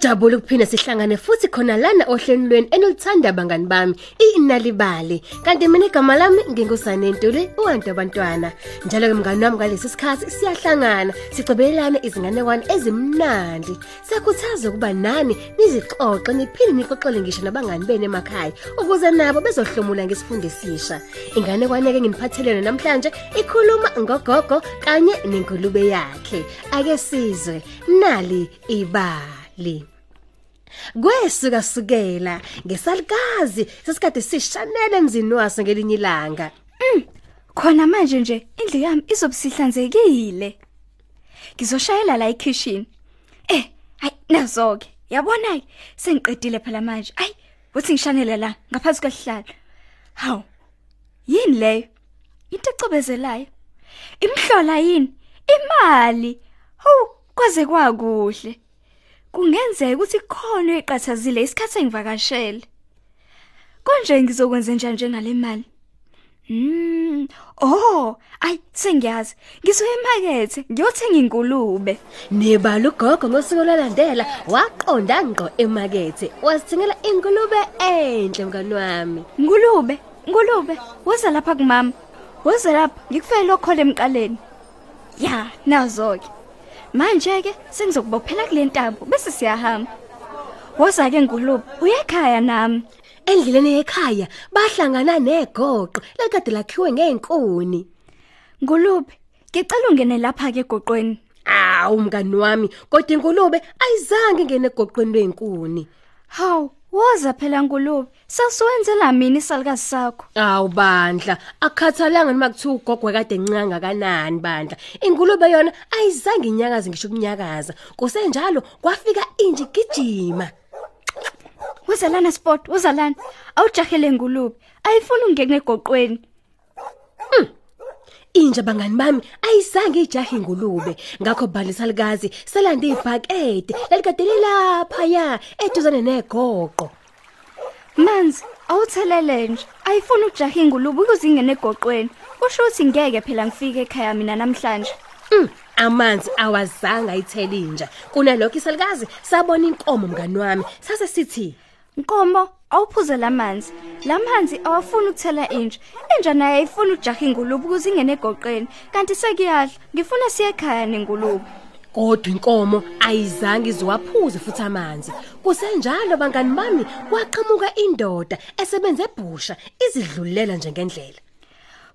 Sejabula ukuphina sihlangane futhi khona lana ohleni lweni enilithanda bangani bami inalibali kanti mina igama lami ngingusane Ntuli uwantu abantwana. Njalo ke mngani wami ngalesi sikhathi siyahlangana sicobelelana izinganekwane ezimnandi. Siyakhuthaza ukuba nani nizixoxe niphinde nixoxele ngisho nabangani bene emakhaya ukuze nabo bezohlomula ngesifundo esisha. Inganekwane ke nginiphathelene namhlanje ikhuluma ngogogo kanye nengulube yakhe. Ake sizwe nali ibali Kwesuka sukela ngesalukazi sesikade sishanele emzini waso ngelinye ilanga. Khona manje nje indlu yami izobusihlanzekile. Ngizoshayela la ekitchen. Eh, hayi nazoke. Yabona ke sengiqedile phela manje. Ay, uthi ngishanele la ngaphansi kwesihlalo. Haw. Yini leyo? Into ecobezelayo. Imhlola yini? Imali. Haw, kwaze kwakuhle. Kungenzeka ukuthi khona eqathazile isikhathi engivakashele. Konje ngizokwenza njani nje ngale mali? Mm, oh, ay sengiyazi. Ngizoya emakethe ngiyothenga ingulube. Nebala ugogo ngosuku lalandela waqonda ngqo emakethe wasithengela ingulube enhle mngani wami. Ngulube, ngulube, woza lapha kumama. Woza lapha ngikufeyela okhole emqaleni. Ya, nazo ke. Manje ke sengizokubophela kule ntambo bese siyahamba. Woza ke ngulube, uyekhaya nami. Endleleni ekhaya bahlangana negoqo lekade lakhiwe ngeenkuni. Ngulube, ngicela ungene lapha ke egoqweni. Awu mngani wami kodwa ingulube ayizange ingene egoqweni lwenkuni. Haw, woza phela ngulube. Sasuwenzela mina isalukazi sakho. Awu bandla akhathalanga noma kuthiwa ugogwe kade encanga kanani bandla ingulube yona ayizange inyakaze ngisho ukunyakaza kusenjalo kwafika inje gijima Woza lana sport, woza lana. Awujahele ngulube. Ayifuni ungene egoqweni. Inje bangani bami ayizange ijahe ingulube ngakho bhalisalikazi selande ibhakede lalikade lilapha ya eduzane negoqo Manzi, awuthelele nje. Ayifuni ukujaha ingulube ukuze ingene egoqweni. Kusho ukuthi ngeke phela ngifike ekhaya mina namhlanje. Mm, amanzi awazange ayithele inja kunalokho isalikazi sabona inkomo mngani wami sase sithi Nkomo, awuphuze lamanzi. Lamanzi awafuni ukuthela inje. Inja naye ayifuni ukujaha ingulube ukuze ingene egoqweni. Kanti sekuyadla, ngifuna siye ekhaya nengulube. kodwa inkomo ayizange izowaphuza futhi amanzi kusenjalo bangani bami kwaqhamuka indoda esebenze ebhusha izidlulela nje ngendlela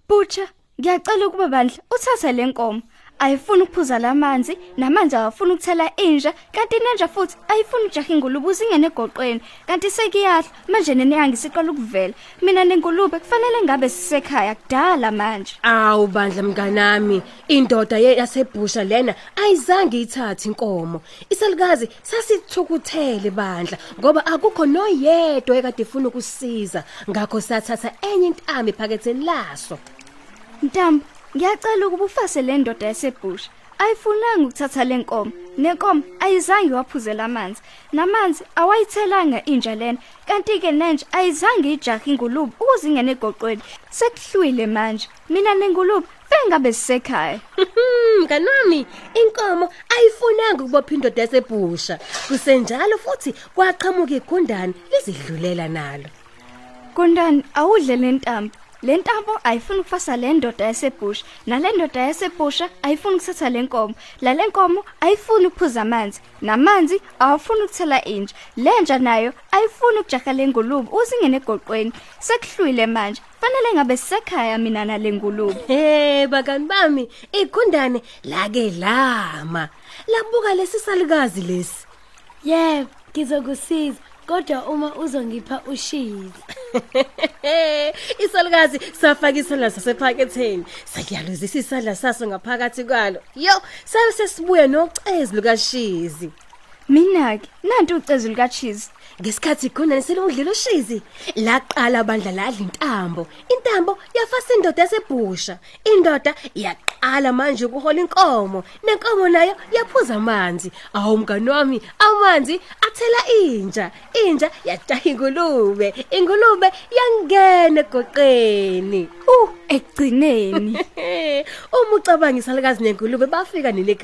Butcha, ngiyacela ukuba bandla uthathe lenkomo. Ayifuni ukuphuza lamanzi, namanzi awafuni ukuthela inja, kanti nenja futhi ayifuni ukujaha ingulube uzingene egoqweni. Kanti sekuyadla, manje nenyanga siqala ukuvela. Mina nengulube kufanele ngabe sisekhaya kudala manje. awu bandla mnganami indoda ye- yasebhusha lena ayizange ithathe inkomo isalukazi sasithukuthele bandla ngoba akukho noyedwa ekade efuna ukusiza ngakho sathatha enye intambo ephaketheni laso Ntambo, ngiyacela ukuba ufase le ndoda yasebhusha. Ayifunanga ukuthatha lenkomo. Nenkomo ayizange waphuzela amanzi. Namanzi awayithelanga inja lena. Kanti ke nenje ayizange ijaha ingulube ukuze ingene egoqweni. Sekuhlwile manje. Mina nengulube bengabe sisekhaya. mngani wami inkomo ayifunanga ukubopha indoda yasebhusha kusenjalo futhi kwaqhamuka igundane lizidlulela nalo Kondani awudle lentambo. Lentambo ayifuni ukufasa le ndoda yasebhusha. Nale ndoda yasebhusha ayifuni ukuthatha lenkomo. La lenkomo ayifuni ukuphuza amanzi. Namanzi awafuni ukuthela inja. Lenja nayo ayifuni ukujaha lengulube uzingene egoqweni. Sekuhlwile manje. Fanele ngabe sisekhaya mina nalengulube. he bakani bami igundane lake lama labuka lesisalukazi lesi Yebo, ngizokusiza kodwa uma uzongipha ushizi. isalukazi safaka isandla sasephaketheni sakuyaluzisa isandla saso ngaphakathi kwalo yo sabe sesibuya nocezi lukashizi Mina ke nanti ucezu lika cheese. Ngesikhathi khona niselungidlela ushizi laqala bandla ladla intambo intambo yafasa indoda yasebhusha. Indoda yaqala manje ukuhola inkomo. Nenkomo nayo yaphuza amanzi. Awu mngani wami amanzi athela inja inja yataha ingulube. Ingulube yangena egoqeni. Uh, ekugcineni. uma ucabanga isalukazi nengulube bafika nile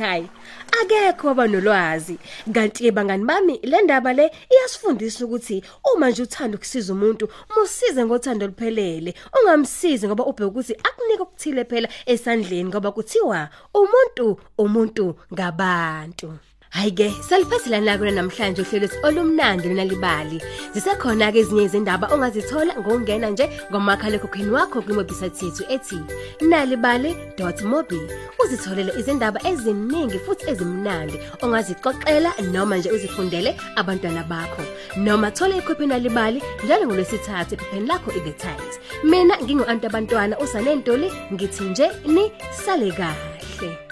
akekho abanolwazi kanti ke bangani bami le ndaba le iyasifundisa ukuthi uma nje uthanda ukusiza umuntu musize ngothando luphelele ungamsizi ngoba ubheka ukuthi akunika okuthile phela esandleni ngoba kuthiwa umuntu umuntu ngabantu. Hayi ke, saliphathela nako namhlanje uhlelo lethu olumnandi lona libali. Zisekhona ke ezinye izindaba ongazithola ngokungena nje ngomakhala ekhokheni wakho kwimobisite yethu ethi nalibali.mobi. Uzitholele izindaba eziningi futhi ezimnandi ongazixoxela noma nje uzifundele abantwana bakho. Noma thola ikhophi nalibali njalo ngolwesithathu ephepheni lakho iThe Times. Mina ngingu Antabantwana usanentuli ngithi nje ni sale kahle.